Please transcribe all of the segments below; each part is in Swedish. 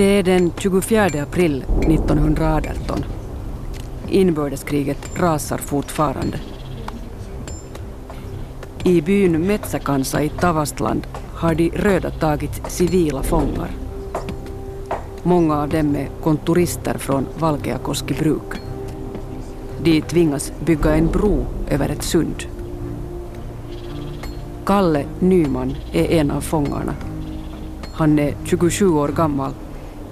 Det är den 24 april 1918. Inbördeskriget rasar fortfarande. I byn Metsäkansa i Tavastland har de röda tagit civila fångar. Många av dem är kontorister från Valkeakoski bruk. De tvingas bygga en bro över ett sund. Kalle Nyman är en av fångarna. Han är 27 år gammal,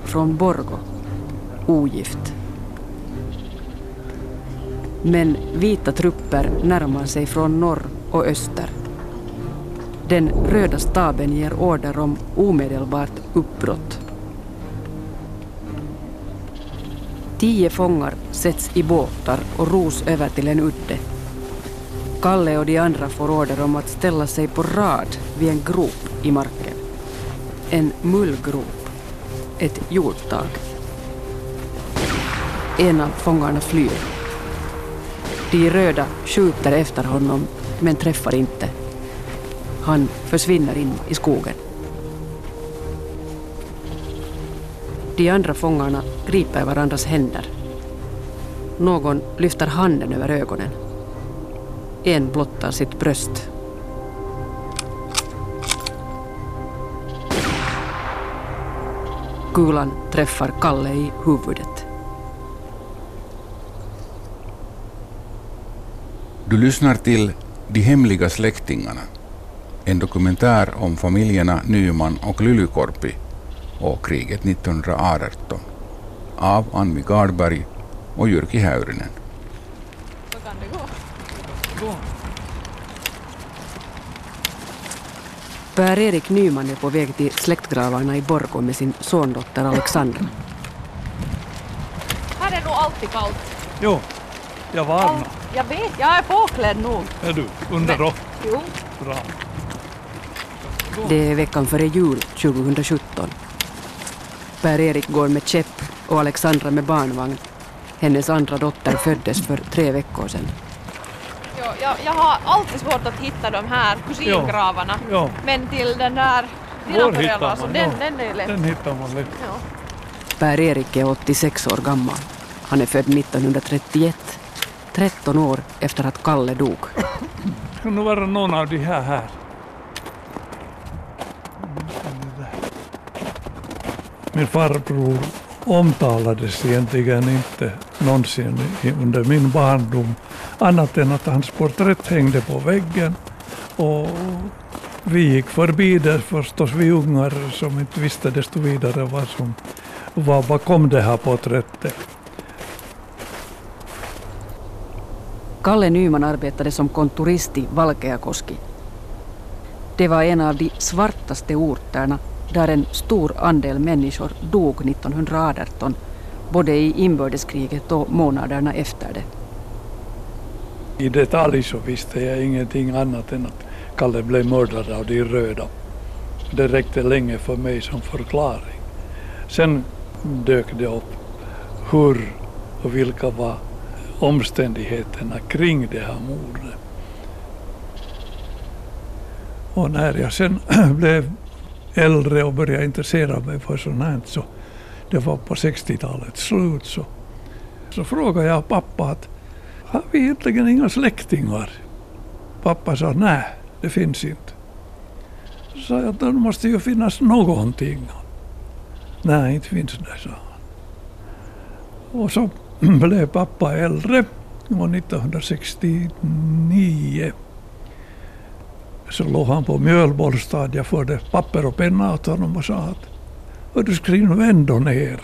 från Borgo, ogift. Men vita trupper närmar sig från norr och öster. Den röda staben ger order om omedelbart uppbrott. Tio fångar sätts i båtar och ros över till en udde. Kalle och de andra får order om att ställa sig på rad vid en grop i marken. En mullgrop. Ett jordtag. En av fångarna flyr. De röda skjuter efter honom men träffar inte. Han försvinner in i skogen. De andra fångarna griper varandras händer. Någon lyfter handen över ögonen. En blottar sitt bröst. Kulan träffar Kalle i huvudet. Du lyssnar till De hemliga släktingarna. En dokumentär om familjerna Nyman och Lylykorpi och kriget 1918 av Anmi Gardberg och Jyrki Häyrinen. Så kan det gå. Per-Erik Nyman är på väg till släktgravarna i Borgå med sin sondotter Alexandra. Här är nog alltid kallt. Jo, jag varnar. Jag vet, jag är påklädd nog. Är du under rock? Jo. Bra. Det är veckan före jul 2017. Per-Erik går med käpp och Alexandra med barnvagn. Hennes andra dotter föddes för tre veckor sedan. Jag, jag har alltid svårt att hitta de här kusingravarna. Ja, Men till den där dina föräldrar, hittar så man, den, ja. den är lätt. den hittar man lätt. Ja. Per-Erik är 86 år gammal. Han är född 1931, 13 år efter att Kalle dog. Kan det vara någon av de här här? Min farbror omtalades egentligen inte någonsin under min barndom annat än att hans porträtt hängde på väggen och vi gick förbi det förstås, vi ungar som inte visste desto vidare vad som var bakom det här porträttet. Kalle Nyman arbetade som kontorist i Valkeakoski. Det var en av de svartaste orterna där en stor andel människor dog 1918, både i inbördeskriget och månaderna efter det. I detalj så visste jag ingenting annat än att Kalle blev mördad av de röda. Det räckte länge för mig som förklaring. Sen dök det upp hur och vilka var omständigheterna kring det här mordet. Och när jag sen blev äldre och började intressera mig för sånt här så det var på 60-talets slut så, så frågade jag pappa att har vi egentligen inga släktingar? Pappa sa nej, det finns inte. Så sa jag att det måste ju finnas någonting. Nej, inte finns det, sa han. Och så blev pappa äldre och 1969 så låg han på Mjölbollstad. Jag förde papper och penna åt honom och sa att du skriv nu ändå ner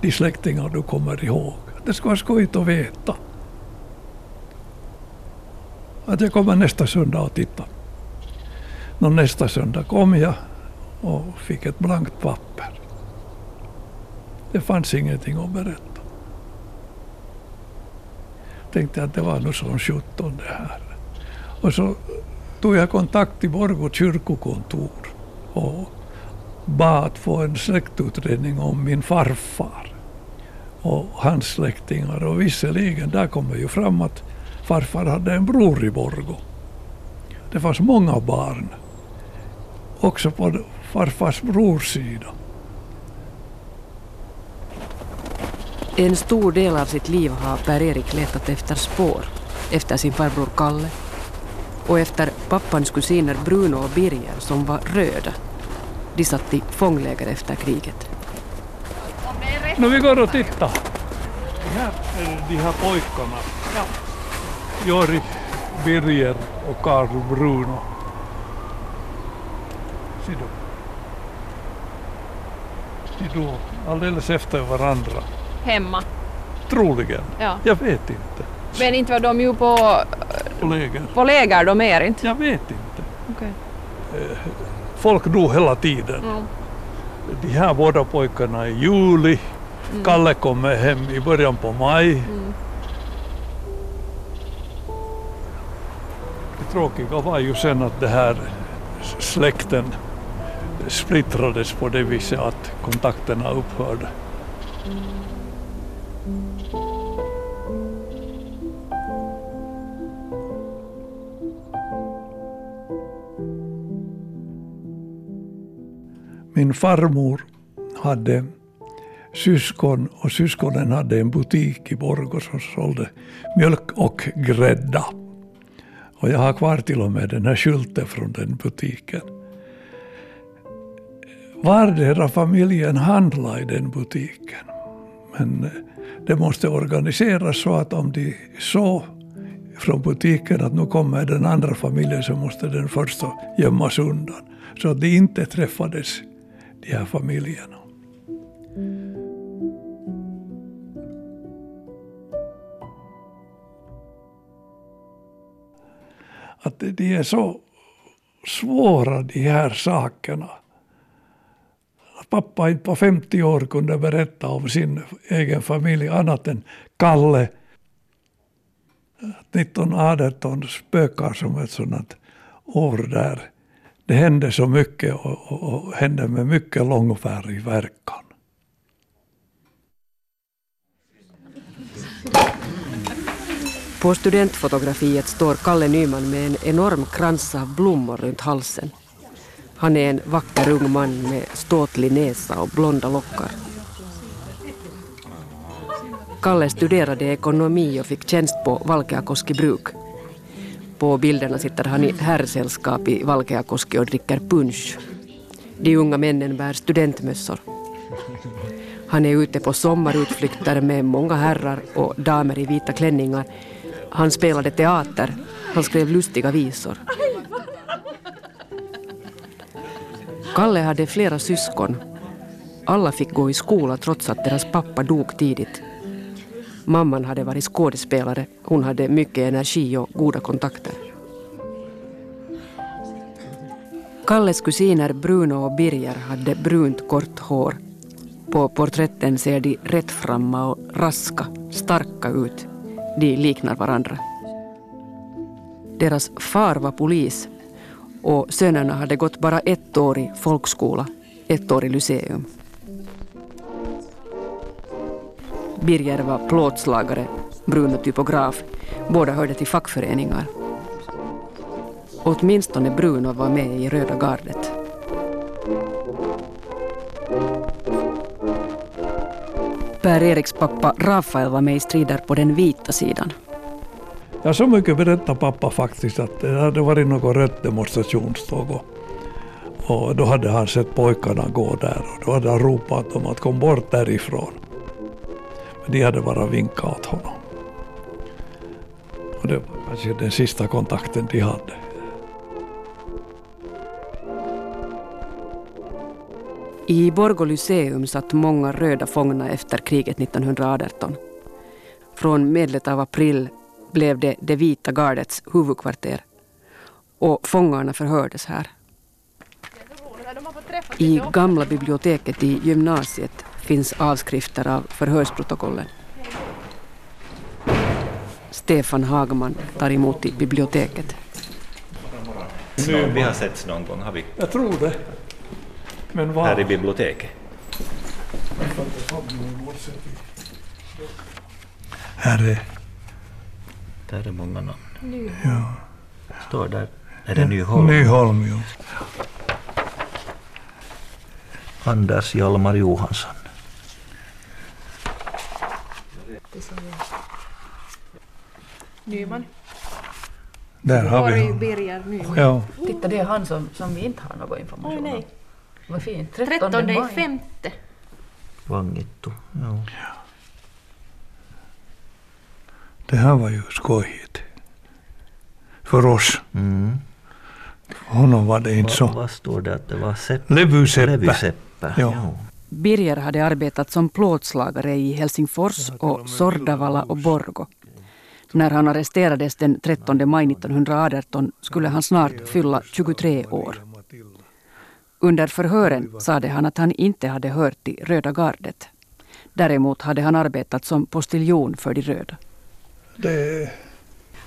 de släktingar du kommer ihåg. Det ska vara skojigt att veta. Att jag kommer nästa söndag och tittar. Nå, nästa söndag kom jag och fick ett blankt papper. Det fanns ingenting att berätta. Tänkte att det var nog som 17 det här. Och så tog jag kontakt i Borgå kyrkokontor och bad att få en släktutredning om min farfar och hans släktingar. Och visserligen, där kommer ju fram att farfar hade en bror i Borgå. Det fanns många barn, också på farfars brors sida. En stor del av sitt liv har Per-Erik letat efter spår. Efter sin farbror Kalle och efter pappans kusiner Bruno och Birger som var röda. De satt i fångläger efter kriget. No vi går och tittar. Det här är de här pojkarna. Jori, Birger och Karl Bruno. Se då, alldeles efter varandra. Hemma. Troligen. Ja. Jag vet inte. Men inte var de ju på, På läger. på läger de är inte. Jag vet inte. Okej. Folk dog hela tiden. Ja. De här båda pojkarna i juli. Kalle kommer hem i början på maj. Mm. Tråkiga var ju sen att det här släkten splittrades på det viset att kontakterna upphörde. Min farmor hade syskon och syskonen hade en butik i Borgå som sålde mjölk och grädda. Och jag har kvar till och med den här skylten från den butiken. Vardera familjen handlade i den butiken. Men eh, det måste organiseras så att om de såg från butiken att nu kommer den andra familjen så måste den första gömmas undan. Så att de inte träffades, de här familjerna. Att de är så svåra de här sakerna. Att pappa inte på 50 år kunde berätta om sin egen familj annat än Kalle. 1918 spökar som ett sådant år där det hände så mycket och, och, och hände med mycket långvarig verkan. På studentfotografiet står Kalle Nyman med en enorm krans av blommor runt halsen. Han är en vacker ung man med ståtlig näsa och blonda lockar. Kalle studerade ekonomi och fick tjänst på Valkeakoski bruk. På bilderna sitter han i herrsällskap i Valkeakoski och dricker punsch. De unga männen bär studentmössor. Han är ute på sommarutflykter med många herrar och damer i vita klänningar. Han spelade teater. Han skrev lustiga visor. Kalle hade flera syskon. Alla fick gå i skola trots att deras pappa dog tidigt. Mamman hade varit skådespelare. Hon hade mycket energi och goda kontakter. Kalles kusiner Bruno och Birger hade brunt kort hår. På porträtten ser de rättframma och raska, starka ut. De liknar varandra. Deras far var polis och sönerna hade gått bara ett år i folkskola, ett år i lyceum. Birger var plåtslagare, Bruno typograf. Båda hörde till fackföreningar. Åtminstone Bruno var med i Röda gardet. Per-Eriks pappa Rafael var med i strider på den vita sidan. Ja, så mycket berättade pappa faktiskt att eh, det hade varit något rött demonstrationståg och, och då hade han sett pojkarna gå där och då hade han ropat dem att kom bort därifrån. Men de hade bara vinkat åt honom. Och det var kanske den sista kontakten de hade. I Borgå Lyceum satt många röda fångna efter kriget 1918. Från medlet av april blev det det vita gardets huvudkvarter. Och fångarna förhördes här. I gamla biblioteket i gymnasiet finns avskrifter av förhörsprotokollen. Stefan Hagman tar emot i biblioteket. Vi har setts någon gång, har vi, Jag tror det. Men var? Här i biblioteket. Här är... Där är många namn. Nyholm. Ja. Står där. Är det Nyholm? Nyholm, ja. Anders Hjalmar Johansson. Nyman. Där har vi honom. Ja. Titta, det är han som, som vi inte har någon information om. Vad fint. 13, 13 i maj. femte. Vangittu. Joo. det här var ju skojigt. För oss. Mm. För honom var det inte Va, så. vad står det att det var Seppä? Levyseppä. Levyseppä. Joo. Birger hade arbetat som plåtslagare i Helsingfors och Sordavala och Borgo. När han arresterades den 13 maj 1918 skulle han snart fylla 23 år. Under förhören sade han att han inte hade hört till Röda gardet. Däremot hade han arbetat som postiljon för de röda. Det,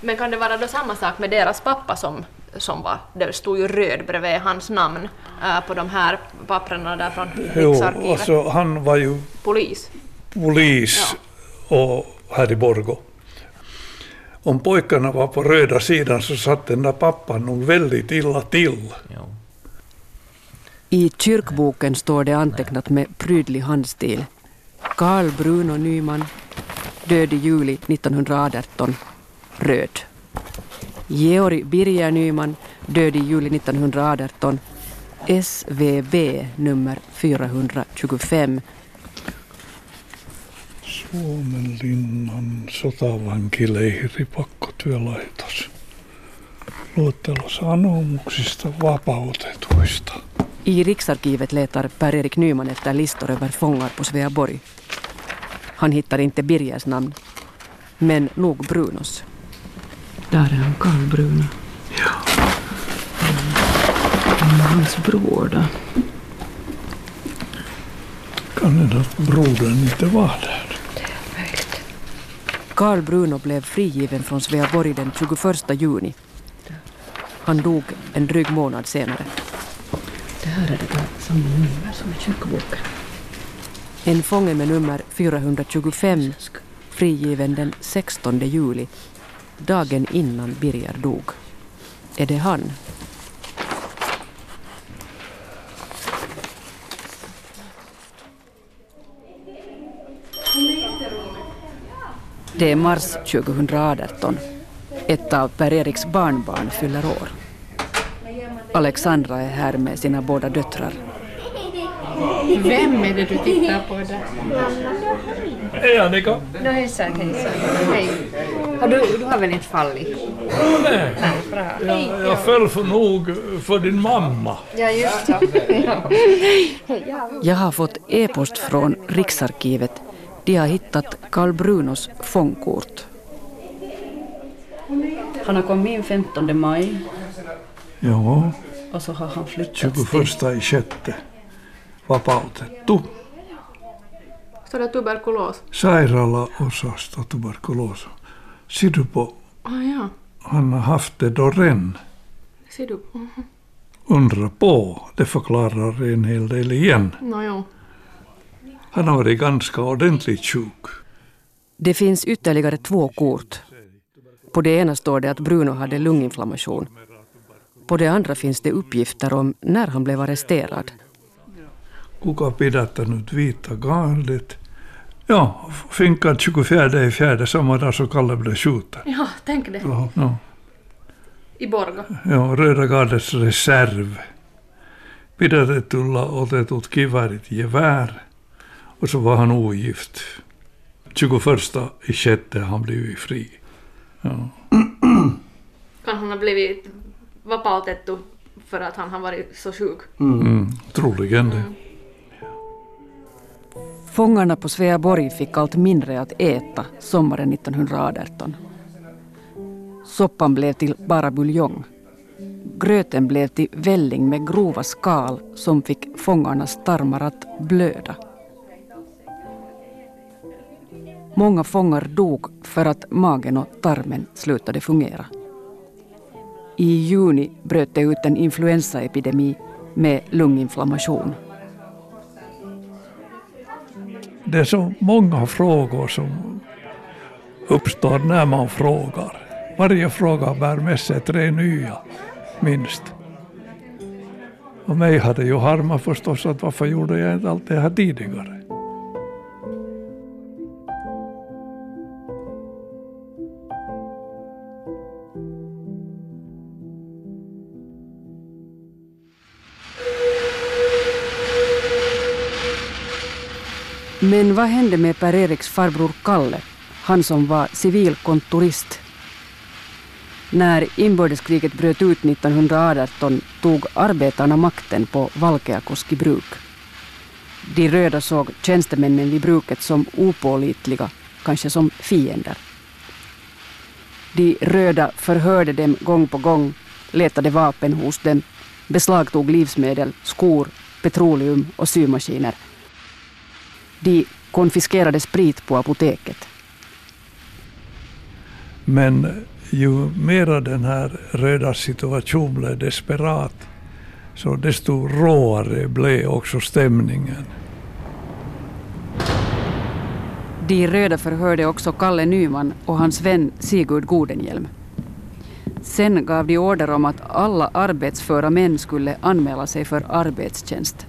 Men kan det vara då samma sak med deras pappa som, som var, det stod ju röd bredvid hans namn äh, på de här papperna där från jo, Riksarkivet. alltså, han var ju Polis. polis och här i Borgo. Om pojkarna var på röda sidan så satt den där pappan nog väldigt illa till. Joo. I kyrkboken står det antecknat med prydlig handstil. Carl Bruno Nyman, död i juli 1918, röd. Georg Birger Nyman, död i juli 1918, SVB nummer 425. Suomenlinnan sotavankileiri pakkotyölaitos. Luettelo sanomuksista vapautetuista. I Riksarkivet letar Per-Erik Nyman efter listor över fångar på Sveaborg. Han hittar inte Birgers namn, men nog Brunos. Där är han, Carl Bruno. Ja. Hans bror då? Kan det att brodern inte var där? Carl Bruno blev frigiven från Sveaborg den 21 juni. Han dog en dryg månad senare. Det här är det samma nummer som i kyrkoboken. En fånge med nummer 425 frigiven den 16 juli, dagen innan Birger dog. Är det han? Det är mars 2018. Ett av Per-Eriks barnbarn fyller år. Alexandra är här med sina båda döttrar. Vem är det du tittar på där? Hej Annika! No hejsan, hejsan. Hej. Har du, du har väl inte fallit? Nej, Nej, bra. jag, jag föll för nog för din mamma. Ja, just ja. Jag har fått e-post från Riksarkivet. De har hittat Carl Brunos fångkort. Han har kommit in 15 maj Ja, och så har han flyttats 21 i sjätte. Vapautettu. Står det tuberkulos? Sairaalaosasto tuberkulosa. Sidupo, Ah, ja. han har haft det då redan. Ser du? Mhm. Undra på, det förklarar en hel del igen. Nå jo. Han har varit ganska ordentligt sjuk. Det finns ytterligare två kort. På det ena står det att Bruno hade lunginflammation. På det andra finns det uppgifter om när han blev arresterad. Kuka pidättänyt vita gardet? Ja, finkan 24 i fjärde samma dag som Kalle blev skjuten. Ja, tänk det. Ja, I Borgo. ja, Röda gardets reserv. Pidätetyllä otetut kiväärit gevär. Och så var han ogift. 21 i sjätte han blivit fri. Ja. Kan han ha blivit vapautettu för att han har varit så sjuk? Mm, troligen det. Fångarna på Sveaborg fick allt mindre att äta sommaren 1918. Soppan blev till bara buljong. Gröten blev till välling med grova skal som fick fångarnas tarmar att blöda. Många fångar dog för att magen och tarmen slutade fungera. I juni bröt det ut en influensaepidemi med lunginflammation. Det är så många frågor som uppstår när man frågar. Varje fråga bär med sig tre nya, minst. Och mig hade ju harmat förstås att varför gjorde jag inte allt det här tidigare? Men vad hände med Per-Eriks farbror Kalle, han som var civilkontorist? När inbördeskriget bröt ut 1918 tog arbetarna makten på Valkeakoski bruk. De röda såg tjänstemännen vid bruket som opålitliga, kanske som fiender. De röda förhörde dem gång på gång, letade vapen hos dem, beslagtog livsmedel, skor, petroleum och symaskiner. De konfiskerade sprit på apoteket. Men ju mera den här röda situationen blev desperat, så desto råare blev också stämningen. De röda förhörde också Kalle Nyman och hans vän Sigurd Godenhjelm. Sen gav de order om att alla arbetsföra män skulle anmäla sig för arbetstjänst.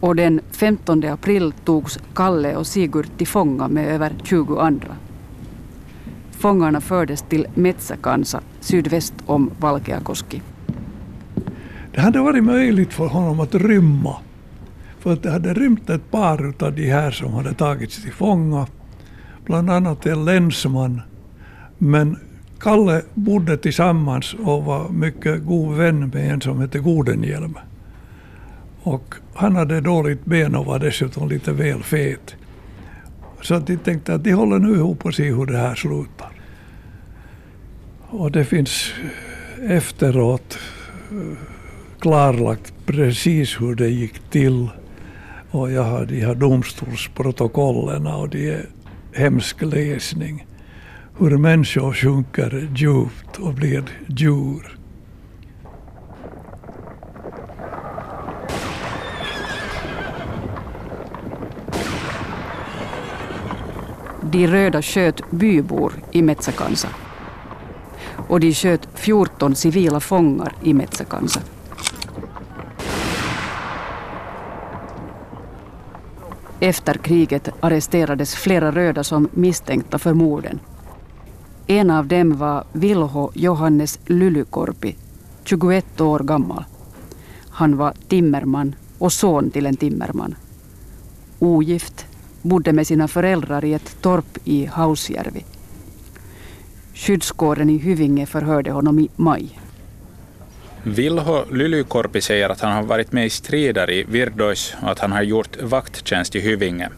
Och den 15 april togs Kalle och Sigurd till fånga med över 20 andra. Fångarna fördes till Metsäkansa sydväst om Valkeakoski. Det hade varit möjligt för honom att rymma. För att det hade rymt ett par av de här som hade tagits till fånga. Bland annat en länsman. Men Kalle bodde tillsammans och var mycket god vän med en som hette Godenhjelm. Och han hade dåligt ben och var dessutom lite väl fet. Så att de tänkte att de håller nu ihop och ser hur det här slutar. Och det finns efteråt eh, klarlagt precis hur det gick till. Och jag har de här domstolsprotokollen och det är hemsk läsning. Hur människor sjunker djupt och blir djur. De röda sköt bybor i Metsäkansa. Och de sköt 14 civila fångar i Metsäkansa. Efter kriget arresterades flera röda som misstänkta för morden. En av dem var Vilho Johannes Lylykorpi, 21 år gammal. Han var timmerman och son till en timmerman. Ogift, bodde med sina föräldrar i ett torp i Hausjärvi. Skyddskåren i Hyvinge förhörde honom i maj. Vilho Lylykorpi säger att han har varit med i strider i Virdois och att han har gjort vakttjänst i Hyvinge.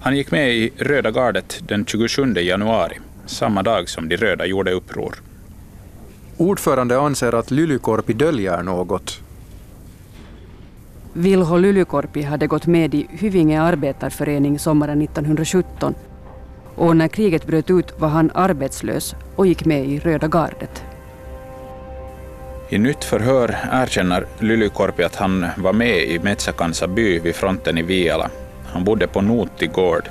Han gick med i Röda gardet den 27 januari, samma dag som de röda gjorde uppror. Ordförande anser att Lylykorpi döljer något. Vilho Lylykorpi hade gått med i Hyvinge arbetarförening sommaren 1917 och när kriget bröt ut var han arbetslös och gick med i Röda gardet. I nytt förhör erkänner Lylykorpi att han var med i Metsäkansa by vid fronten i Viala. Han bodde på Nuutti gård.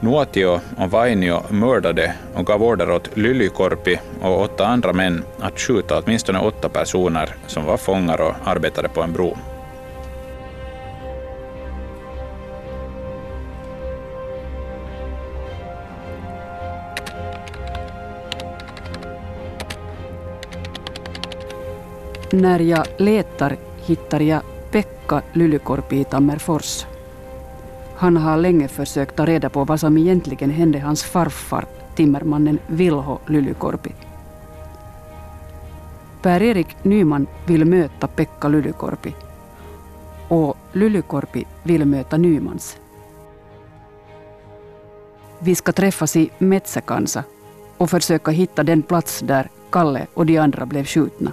Nuotio och Vainio mördade och gav order åt Lylykorpi och åtta andra män att skjuta åtminstone åtta personer som var fångar och arbetade på en bro. När jag letar hittar jag Pekka Lylykorpi i Tammerfors. Han har länge försökt ta reda på vad som egentligen hände hans farfar, timmermannen Vilho Lylykorpi. Per-Erik Nyman vill möta Pekka Lylykorpi. Och Lylykorpi vill möta Nymans. Vi ska träffas i Metsäkansa och försöka hitta den plats där Kalle och de andra blev skjutna.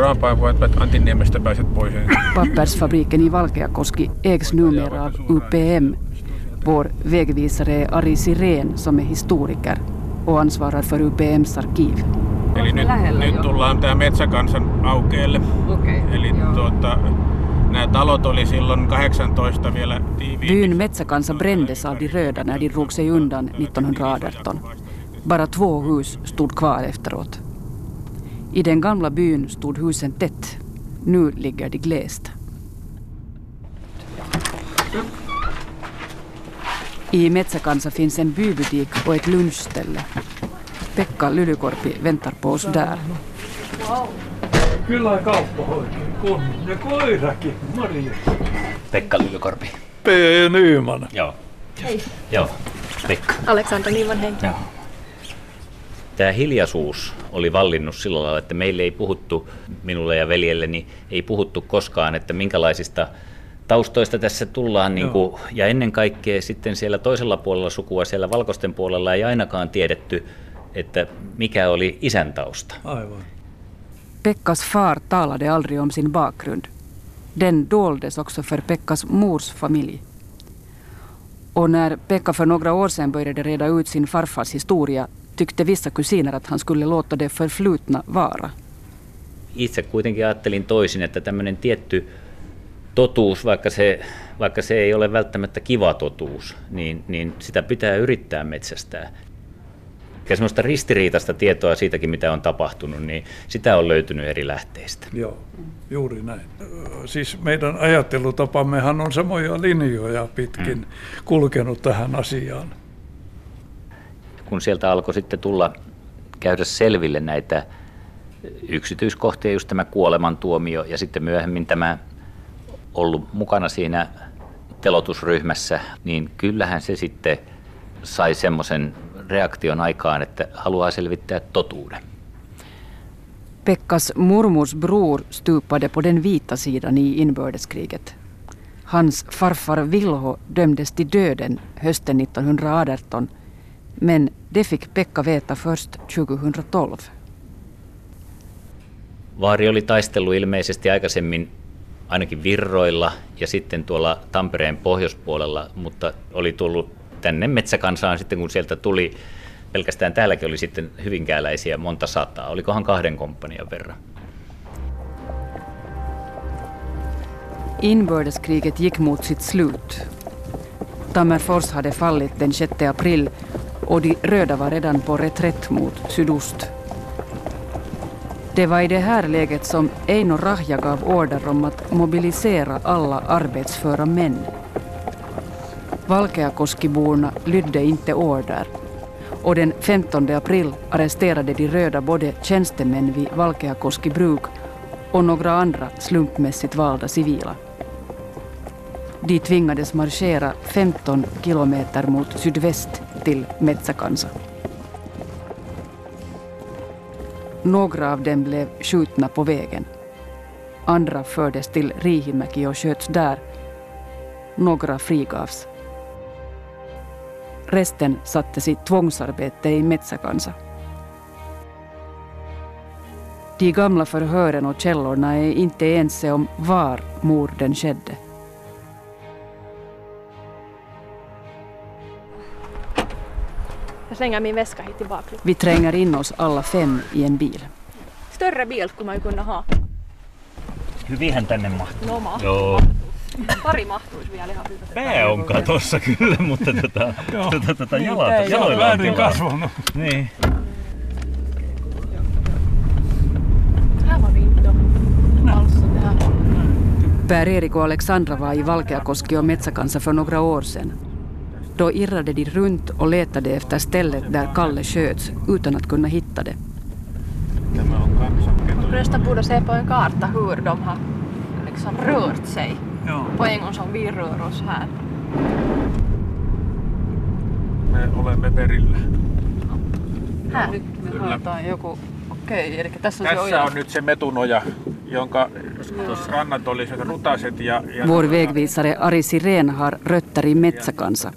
Suoraan päin, että Antinniemestä pääset pois. Pappersfabriken i Valkeakoski ägs numera av UPM. Vår vägvisare är Ari Sirén som är historiker och ansvarar för UPMs arkiv. Eli nyt, nyt tullaan tämä Metsäkansan aukeelle. Okei. Eli tuota, nämä talot oli silloin 18 vielä tiiviimmin. Byn Metsäkansa brändes av de röda när de drog sig undan 1918. Bara två hus stod kvar efteråt. I den gamla byn stod husen tätt. Nu ligger de glest. I Metsäkansa finns en bybutik och ett lunchställe. Pekka Lylykorpi väntar på oss där. Kyllä kauppa oikein kun. Ja koirakin, Maria. Pekka Lylykorpi. P. Nyman. Joo. Hei. Joo, Pekka. Alexander Nivan hei. Joo. Tämä hiljaisuus oli vallinnut sillä lailla, että meille ei puhuttu, minulle ja veljelleni ei puhuttu koskaan, että minkälaisista taustoista tässä tullaan. Niin kuin, ja ennen kaikkea sitten siellä toisella puolella sukua, siellä valkoisten puolella ei ainakaan tiedetty, että mikä oli isän tausta. Aivan. Pekkas far talade aldrig om sin bakgrund. Den doldes också för Pekkas mors familj. Och när Pekka för några år sedan började reda ut sin farfars historia tyckte vissa kusiner att han skulle låta det förflutna vara. Itse kuitenkin ajattelin toisin, että tämmöinen tietty totuus, vaikka se, vaikka se ei ole välttämättä kiva totuus, niin, niin sitä pitää yrittää metsästää. Ja semmoista ristiriitaista tietoa siitäkin, mitä on tapahtunut, niin sitä on löytynyt eri lähteistä. Joo, juuri näin. Siis meidän ajattelutapammehan on samoja linjoja pitkin mm. kulkenut tähän asiaan. Kun sieltä alkoi sitten tulla käydä selville näitä yksityiskohtia, just tämä kuolemantuomio ja sitten myöhemmin tämä ollut mukana siinä telotusryhmässä, niin kyllähän se sitten sai semmoisen reaktion aikaan, että haluaa selvittää totuuden. Pekkas mormors bror stupade på den vita sidan i inbördeskriget. Hans farfar Vilho dömdes till döden hösten 1918 men det fick Pekka veta först 2012. Vaari oli taistellut ilmeisesti aikaisemmin ainakin Virroilla ja sitten tuolla Tampereen pohjoispuolella, mutta oli tullut tänne metsäkansaan sitten, kun sieltä tuli, pelkästään täälläkin oli sitten hyvinkääläisiä monta sataa, olikohan kahden komppanian verran. Inbördeskriget gick mot sitt slut. Tammerfors hade fallit den 6 april och de röda var redan på reträtt mot sydost. Det var i det här läget som Eino Rahja gav order om att mobilisera alla arbetsföra män. Valkeakoskiborna lydde inte order och den 15 april arresterade de röda både tjänstemän vid Valkeakoski bruk och några andra slumpmässigt valda civila. De tvingades marschera 15 kilometer mot sydväst till Metsäkansa. Några av dem blev skjutna på vägen. Andra fördes till Rihimäki och sköts där. Några frigavs. Resten sattes i tvångsarbete i Metsäkansa. De gamla förhören och källorna är inte ense om var morden skedde. Jag slänger min väska hit tillbaka. Vi tränger in oss alla fem i en bil. Större bil skulle man ju kunna ha. Hyvinhän tänne mahtuu. No mahtuu. Joo. Pari mahtuisi vielä ihan hyvin. Pää on katossa kyllä, mutta tota, tota, tota, jalat, jaloilla on tilaa. kasvanut. Niin. Per-Erik och Alexandra var i Valkeakoski och Metsäkansa för några år sedan. Då irrade de runt och letade efter stället där Kalle sköts utan att kunna hitta det. Nästan borde se på en karta hur de har liksom rört sig. Joo. På en gång som vi rör oss här. Me olemme perillä. Här. Me haetaan joku... Okei, eli tässä on se Tässä oja. on nyt se metunoja, jonka rannat olivat rutaset ja, ja Vår vägvisare Ari Sirén har rötter i Metsäkansa.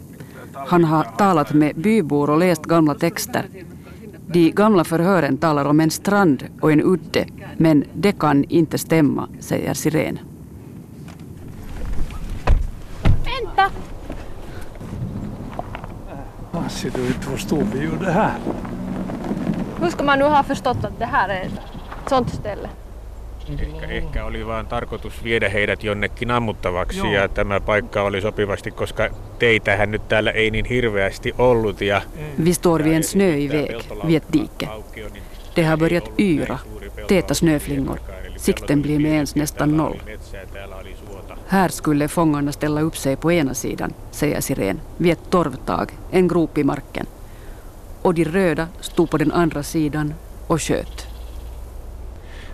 Han har talat med bybor och läst gamla texter. De gamla förhören talar om en strand och en udde, men det kan inte stämma, säger Sirén. Vänta! Lassi, du inte förstod vi ju det här. Hur ska man nu ha förstått att det här är ett sånt ställe? Ehkä, ehkä oli vaan tarkoitus viedä heidät jonnekin ammuttavaksi Joo. ja tämä paikka oli sopivasti, koska teitähän nyt täällä ei niin hirveästi ollut. Ja Vi står vid en snöig väg, vid ett dike. Det har börjat yra, täta snöflingor. Sikten blir med ens nästan noll. Här skulle fångarna ställa upp sig på ena sidan, säger Sirén, vid ett torvtag, en grop i marken. och de röda stod på den andra sidan och sköt.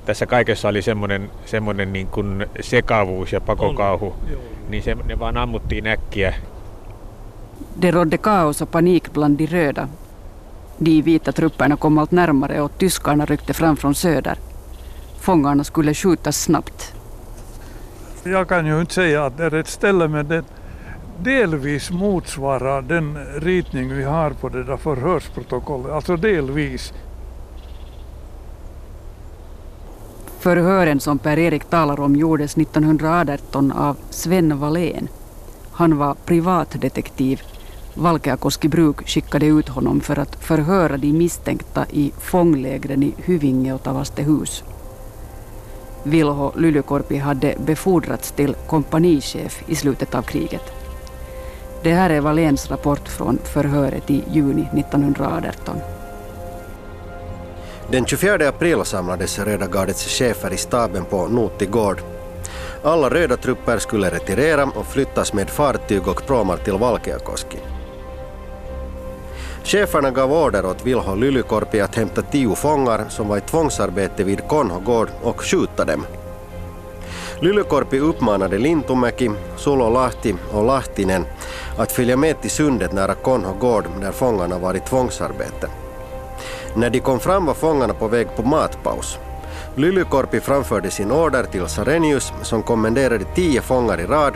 Tässä kaikessa oli semmoinen, semmoinen niin kuin sekavuus ja pakokauhu, niin se, ne vaan ammuttiin äkkiä. Det rådde kaos och panik bland de röda. De vita trupperna kom allt närmare och tyskarna ryckte fram från söder. Fångarna skulle skjutas snabbt. Jag kan ju inte säga att det är ett ställe men det delvis motsvarar den ritning vi har på det där förhörsprotokollet. Alltså delvis. Förhören som Per-Erik talar om gjordes 1918 av Sven Wallén. Han var privatdetektiv. Valkeakoski bruk skickade ut honom för att förhöra de misstänkta i fånglägren i Hyvinge och Tavastehus. Vilho Lylykorpi hade befordrats till kompanichef i slutet av kriget. Det här är Walléns rapport från förhöret i juni 1918. Den 24 april samlades Röda gardets chefer i staben på Noti gård. Alla röda trupper skulle retirera och flyttas med fartyg och pråmar till Valkeakoski. Cheferna gav order åt Vilho Lylykorpi att hämta tio fångar som var i tvångsarbete vid Konho gård och skjuta dem. Lylykorpi uppmanade Lintumäki, Sulo Lahti och Lahtinen att följa med till sundet nära Konho gård där fångarna var i tvångsarbete. När de kom fram var fångarna på väg på matpaus. Lylykorpi framförde sin order till Sarenius som kommenderade tio fångar i rad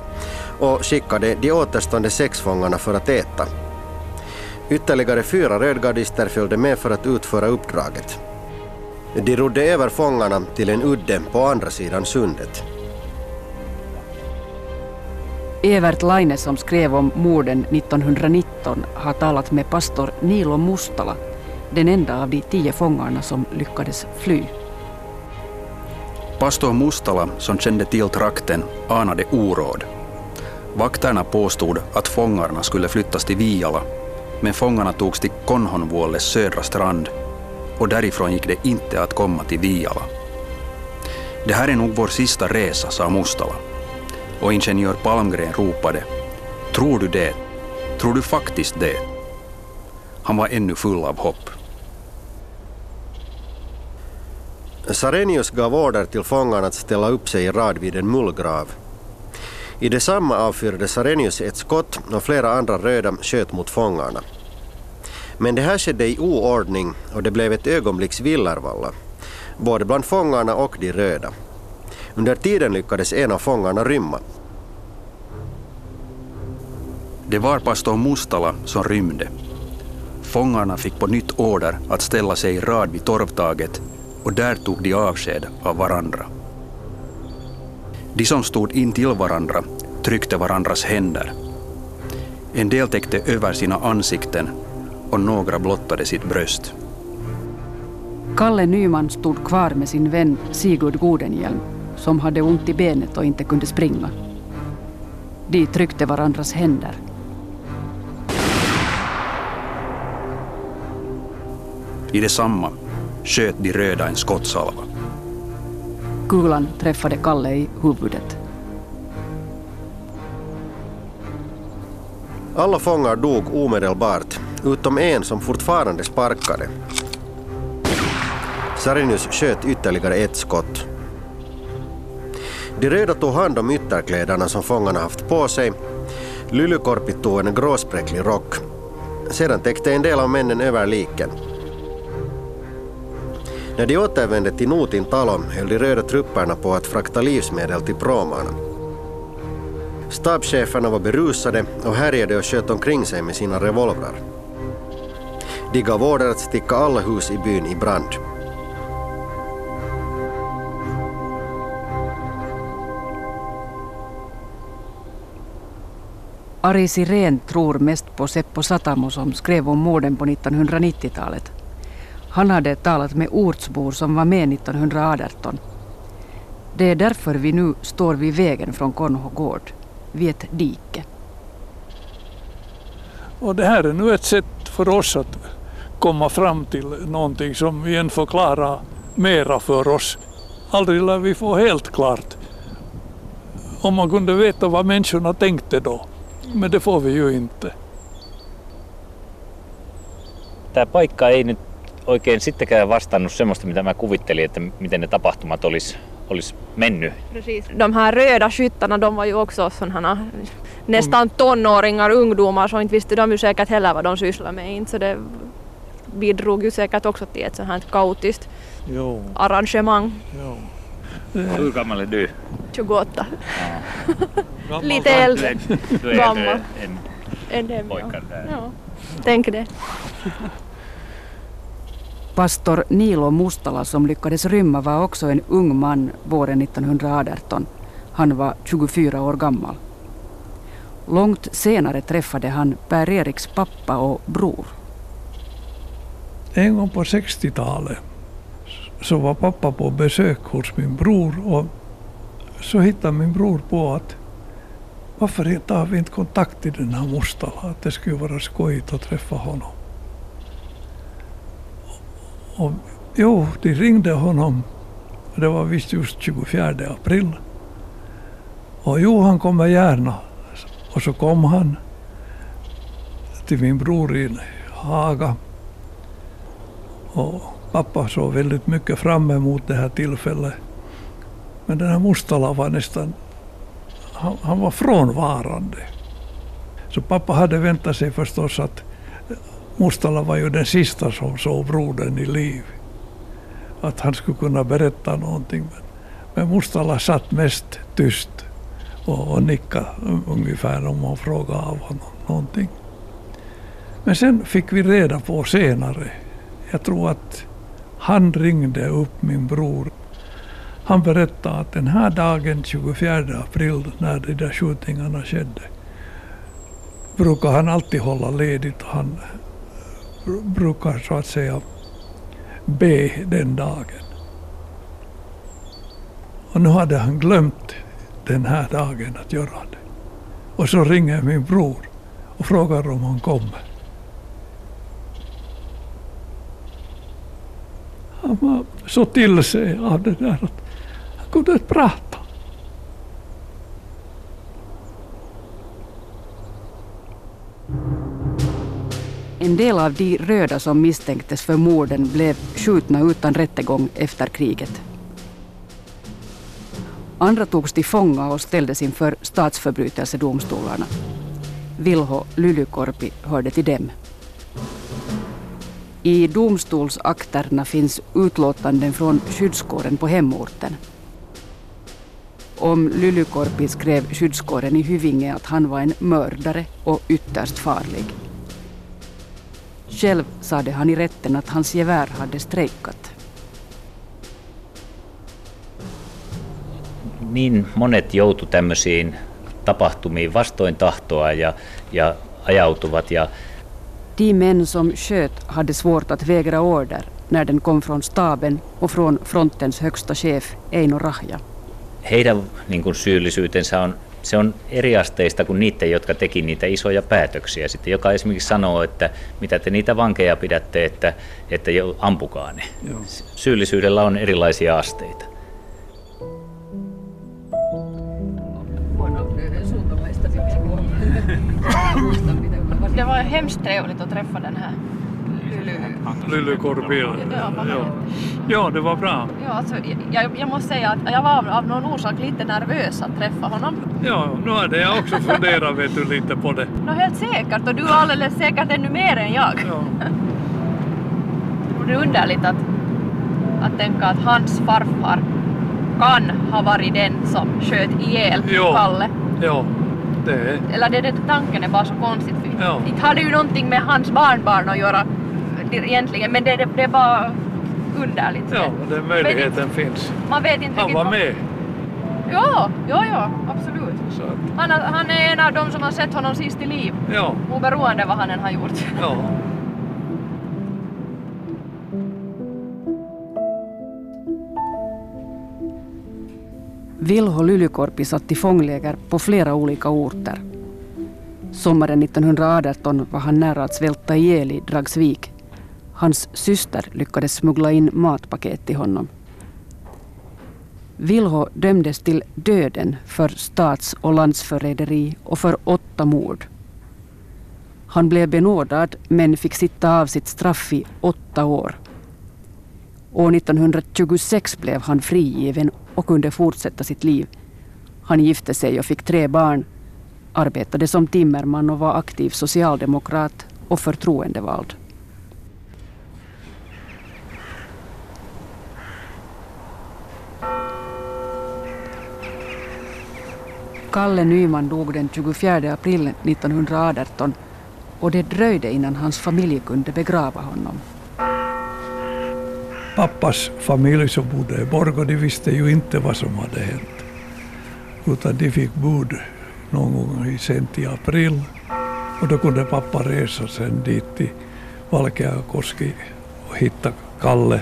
och skickade de återstående sex fångarna för att äta. Ytterligare fyra rödgardister följde med för att utföra uppdraget. De rodde över fångarna till en udde på andra sidan sundet. Evert Laine som skrev om morden 1919 har talat med pastor Nilo Mustala, den enda av de tio fångarna som lyckades fly. Pastor Mustala, som kände till trakten, anade oråd. Vakterna påstod att fångarna skulle flyttas till Viala, men fångarna togs till Konhonvuolles södra strand och därifrån gick det inte att komma till Viala. Det här är nog vår sista resa, sa Mustala. Och ingenjör Palmgren ropade Tror du det? Tror du faktiskt det? Han var ännu full av hopp. Sarenius gav order till fångarna att ställa upp sig i rad vid en mullgrav. I detsamma avfyrade Sarenius ett skott och flera andra röda sköt mot fångarna. Men det här skedde i oordning och det blev ett ögonblicks villervalla, både bland fångarna och de röda. Under tiden lyckades en av fångarna rymma. Det var pastor Mustala som rymde. Fångarna fick på nytt order att ställa sig i rad vid torvtaget och där tog de avsked av varandra. De som stod intill varandra tryckte varandras händer. En del täckte över sina ansikten och några blottade sitt bröst. Kalle Nyman stod kvar med sin vän Sigurd Godenhjelm som hade ont i benet och inte kunde springa. De tryckte varandras händer. I detsamma sköt de röda en skottsalva. Kulan träffade Kalle i huvudet. Alla fångar dog omedelbart, utom en som fortfarande sparkade. Sarinius sköt ytterligare ett skott. De röda tog hand om ytterkläderna som fångarna haft på sig. Lylykorpi tog en gråspräcklig rock. Sedan täckte en del av männen över liken. När de återvände till Notin talo höll de röda trupperna på att frakta livsmedel till pråmarna. Stabscheferna var berusade och härjade och sköt omkring sig med sina revolvrar. De gav order att sticka alla hus i byn i brand. Ari Sirén tror mest på Seppo Satamo som skrev om morden på 1990-talet. Han hade talat med ortsbor som var med 1918. Det är därför vi nu står vid vägen från Konho gård, vid ett dike. Och det här är nu ett sätt för oss att komma fram till någonting som igen förklarar mera för oss. Aldrig lär vi få helt klart om man kunde veta vad människorna tänkte då. Men det får vi ju inte. tämä paikka ei nyt oikein sittenkään vastannut semmoista, mitä mä kuvittelin, että miten ne tapahtumat olisi olis mennyt. Precis. De här röda skyttarna, de var ju också sådana nästan tonåringar, ungdomar, så inte visste de ju säkert heller vad de sysslade med. Inte, så det bidrog ju säkert också till ett här kaotiskt Jo. arrangemang. Jo. Hur gammal är du? 28. Gammal Lite äldre. Du är Gammal. äldre än Än dem, ja. pojkar där. ja. Tänk det. Pastor Nilo Mustala som lyckades rymma var också en ung man våren 1918. Han var 24 år gammal. Långt senare träffade han Per-Eriks pappa och bror. En gång på 60-talet så var pappa på besök hos min bror och så hittade min bror på att varför tar vi inte kontakt i den här Mustala? Att det skulle vara skojigt att träffa honom. Och, jo, de ringde honom. Det var visst just 24 april. Och jo, han kommer gärna. Och så kom han till min bror i Haga. Och pappa såg väldigt mycket fram emot det här tillfället. Men den här Mustala var nästan, han, han var frånvarande. Så pappa hade väntat sig förstås att Mustala var ju den sista som såg brodern i liv. Att han skulle kunna berätta någonting. Men, men Mustala satt mest tyst och, och nickade ungefär om man frågade av honom någonting. Men sen fick vi reda på senare, jag tror att han ringde upp min bror. Han berättade att den här dagen, 24 april, när de där skjutningarna skedde, brukar han alltid hålla ledigt. Han brukar så att säga be den dagen. Och nu hade han glömt den här dagen att göra det. Och så ringer min bror och frågar om han kommer. Han var så till sig av det där att han kunde inte prata. En del av de röda som misstänktes för morden blev skjutna utan rättegång efter kriget. Andra togs till fånga och ställdes inför statsförbrytelsedomstolarna. Vilho Lylykorpi hörde till dem. I domstolsakterna finns utlåtanden från skyddskåren på hemorten. Om Lylykorpi skrev skyddskåren i Hyvinge att han var en mördare och ytterst farlig. Själv sade han i rätten att hans gevär hade strejkat. Niin monet joutu tämmöisiin tapahtumiin vastoin tahtoa ja, ja ajautuvat ja De män som sköt hade svårt att vägra order när den kom från staben och från frontens högsta chef Eino Rahja. heidän niin kuin syyllisyytensä on, se on eriasteista kuin niiden, jotka teki niitä isoja päätöksiä. Sitten joka esimerkiksi sanoo, että mitä te niitä vankeja pidätte, että, että jo, ampukaa ne. Joo. Syyllisyydellä on erilaisia asteita. Det var hemskt trevligt att träffa den här Lyly. Ja. Ja, det var bra. Ja, alltså, jag, jag måste säga att jag var av, någon orsak lite nervös att träffa honom. Ja, nu hade jag också funderat vet du, lite på det. Nå, helt säkert, och du är alldeles säkert ännu mer än jag. Ja. Det är underligt att, att tänka att hans farfar kan ha varit den som sköt ihjäl Jo. Kalle. ja, det är... Eller det, det, tanken är bara så konstigt. För Ja. Inte hade ju någonting med hans barnbarn att göra egentligen, men det, det, det är bara underligt. Ja, den möjligheten finns. Man vet inte Han var med. Ja, ja, ja, absolut. Att, Han, han är en av dem som har sett honom sist i liv, ja, oberoende vad han än har gjort. ja. Vilho Lylykorpi satt i fångläger på flera olika orter. Sommaren 1918 var han nära att svälta ihjäl i Dragsvik. Hans syster lyckades smuggla in matpaket till honom. Vilho dömdes till döden för stats och landsförräderi och för åtta mord. Han blev benådad men fick sitta av sitt straff i åtta år. År 1926 blev han frigiven och kunde fortsätta sitt liv. Han gifte sig och fick tre barn, arbetade som timmerman och var aktiv socialdemokrat och förtroendevald. Kalle Nyman dog den 24 april 1918 och det dröjde innan hans familj kunde begrava honom. Pappas familj som bodde i Borgå, de visste ju inte vad som hade hänt. Utan de fick bud någon gång i sent i april. Och då kunde pappa resa sen dit till Valkeakoski och hitta Kalle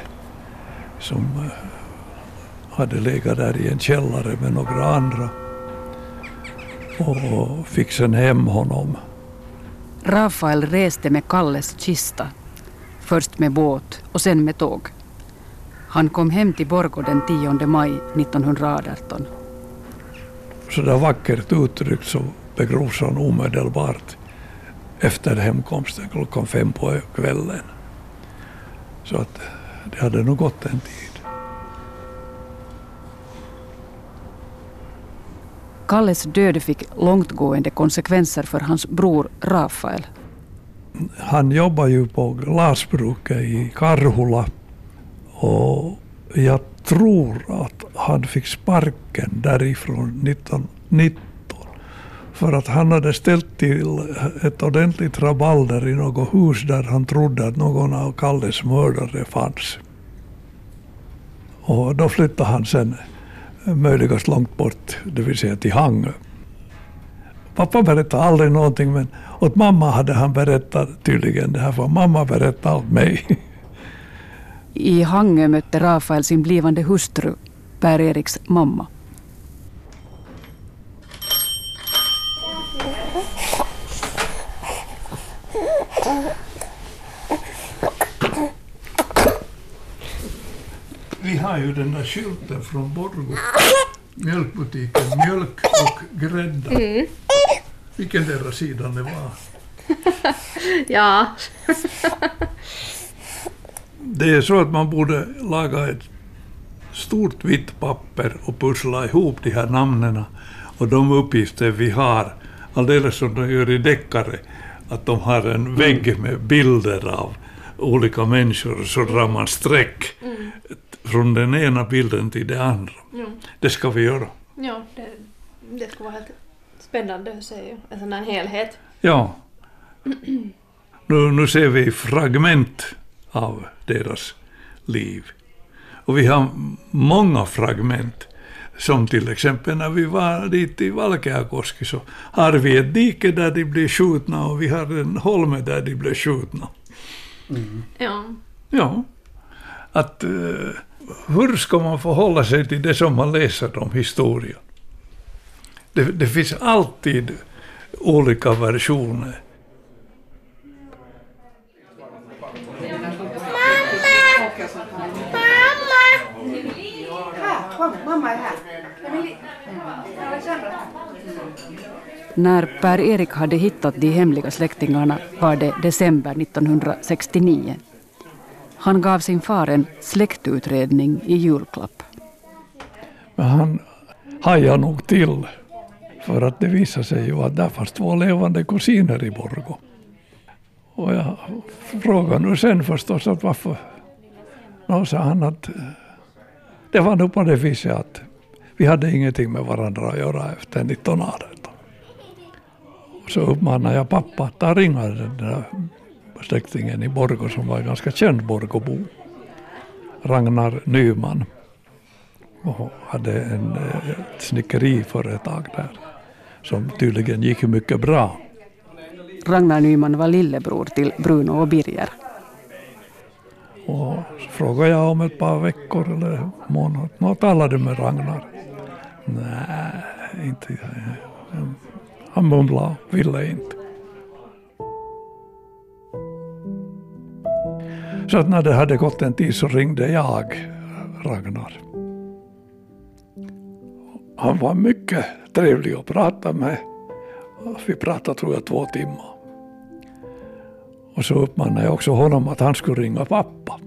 som eh, hade legat där i en källare med några andra och fick sen hem honom. Rafael reste med Kalles kista. Först med båt och sen med tåg. Han kom hem till Borgå den 10 maj 1918. Så där vackert uttryckt så begrovs han omedelbart efter hemkomsten klockan fem på kvällen. Så att det hade nog gått en tid. Kalles död fick långtgående konsekvenser för hans bror Rafael. Han jobbar ju på glasbruket i Karhula och jag tror att han fick sparken därifrån 1919 för att han hade ställt till ett ordentligt rabalder i något hus där han trodde att någon av Kalles mördare fanns. Och då flyttade han sen möjligast långt bort, det vill säga till Hangö. Pappa berättade aldrig någonting men åt mamma hade han berättat tydligen det här för mamma berättade åt mig. I Hangö mötte Rafael sin blivande hustru, Per-Eriks mamma. Vi har ju den där skylten från Borgå. Mjölkbutiken, mjölk och grädda. Mm. Vilken deras sidan det var. ja. Det är så att man borde laga ett stort vitt papper och pussla ihop de här namnen och de uppgifter vi har, alldeles som de gör i deckare, att de har en vägg med bilder av olika människor så drar man streck Mm. Från den ena bilden till den andra. Ja. Det ska vi göra. Ja, det, det skulle vara helt spännande att se en sån här helhet. Ja. Nu, nu ser vi fragment av deras liv. Och vi har många fragment. Som till exempel när vi var dit i Valkeakoski så har vi ett dike där de blev skjutna och vi har en holme där de blev skjutna. Ja. Ja. Att, eh, hur ska man förhålla sig till det som man läser om historia? Det, det finns alltid olika versioner. Här, kom, mamma är här. Emily. Alexandra. När Per-Erik hade hittat de hemliga släktingarna var det december 1969. Han gav sin far en släktutredning i julklapp. Men han hajade nog till. För att det visade sig ju att där fanns två levande kusiner i Borgå. Och jag frågade nu sen förstås att varför. Då sa han att eh, det var nog på det viset att vi hade ingenting med varandra att göra efter 1918. Och så uppmanade jag pappa att ta ringa den där släktingen i Borgå som var en ganska känd Borgåbo. Ragnar Nyman. Och hade en, eh, ett snickeriföretag där som tydligen gick mycket bra. Ragnar Nyman var lillebror till Bruno och Birger. Och så frågade jag om ett par veckor eller månader. Nå, talade med Ragnar? Nej, inte. Han mumlade, ville inte. Så att när det hade gått en tid så ringde jag Ragnar. Han var mycket trevlig att prata med. Vi pratade tror jag två timmar. Och så uppmanade jag också honom att han skulle ringa pappa.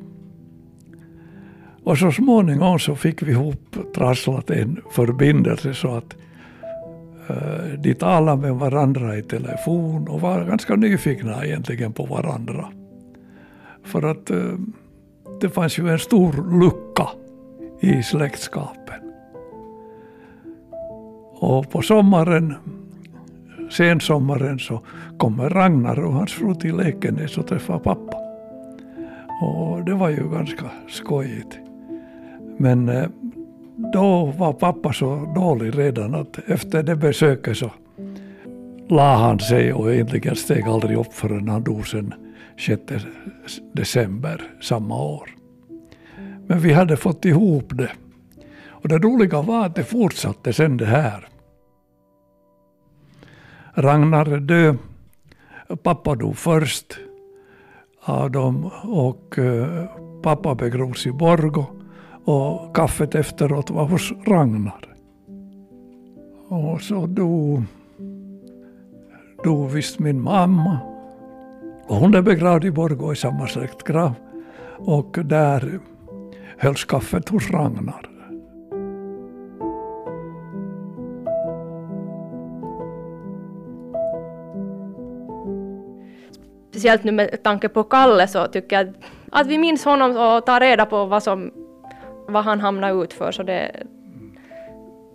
Och så småningom så fick vi ihop trasslat en förbindelse så att uh, de talade med varandra i telefon och var ganska nyfikna egentligen på varandra. För att eh, det fanns ju en stor lucka i släktskapen. Och på sommaren, sensommaren, så kommer Ragnar och hans fru till Ekenäs och träffar pappa. Och det var ju ganska skojigt. Men eh, då var pappa så dålig redan att efter det besöket så la han sig och egentligen steg aldrig upp förrän han dog sen 6 december samma år. Men vi hade fått ihop det. Och det roliga var att det fortsatte sen det här. Ragnar dö. Pappa dog först av dem och eh, pappa begravs i Borgo och kaffet efteråt var hos Ragnar. Och så dog, dog visst min mamma. Och hon är begravd i Borgå i samma släktgrav. Och där hölls kaffet hos Ragnar. Speciellt nu med tanke på Kalle så tycker jag att vi minns honom och tar reda på vad, som, vad han hamnade ut för. Så det,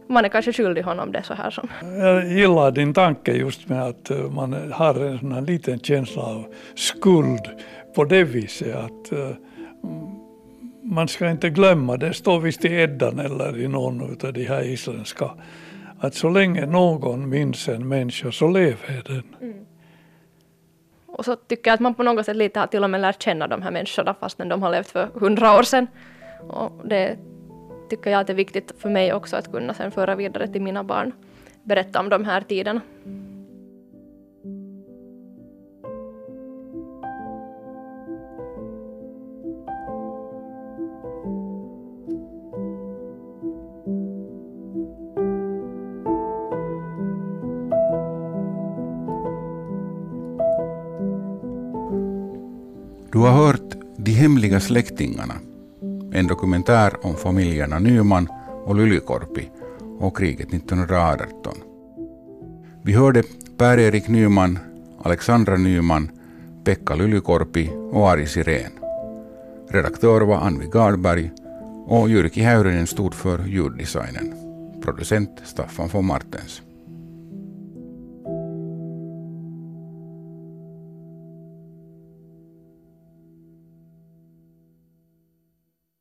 man är kanske skyldig honom det så här som. Jag gillar din tanke just med att eh, man har en sån här liten känsla av skuld på det viset att uh, man ska inte glömma, det står visst i Eddan eller i någon av de här isländska, att så länge någon minns en människa så lever den. Mm. Och så tycker jag att man på något sätt lite har till och med lärt känna de här människorna fastän de har levt för hundra år sedan. Och det tycker jag att det är viktigt för mig också att kunna sen föra vidare till mina barn, berätta om de här tiderna. Du har hört De hemliga släktingarna, en dokumentär om familjerna Nyman och Lylykorpi och kriget 1918. Vi hörde Per-Erik Nyman, Alexandra Nyman, Pekka Lylykorpi och Ari Sirén. Redaktör var Anvi Gardberg och Jyrki Häyrynen stod för ljuddesignen. Producent Staffan von Martens.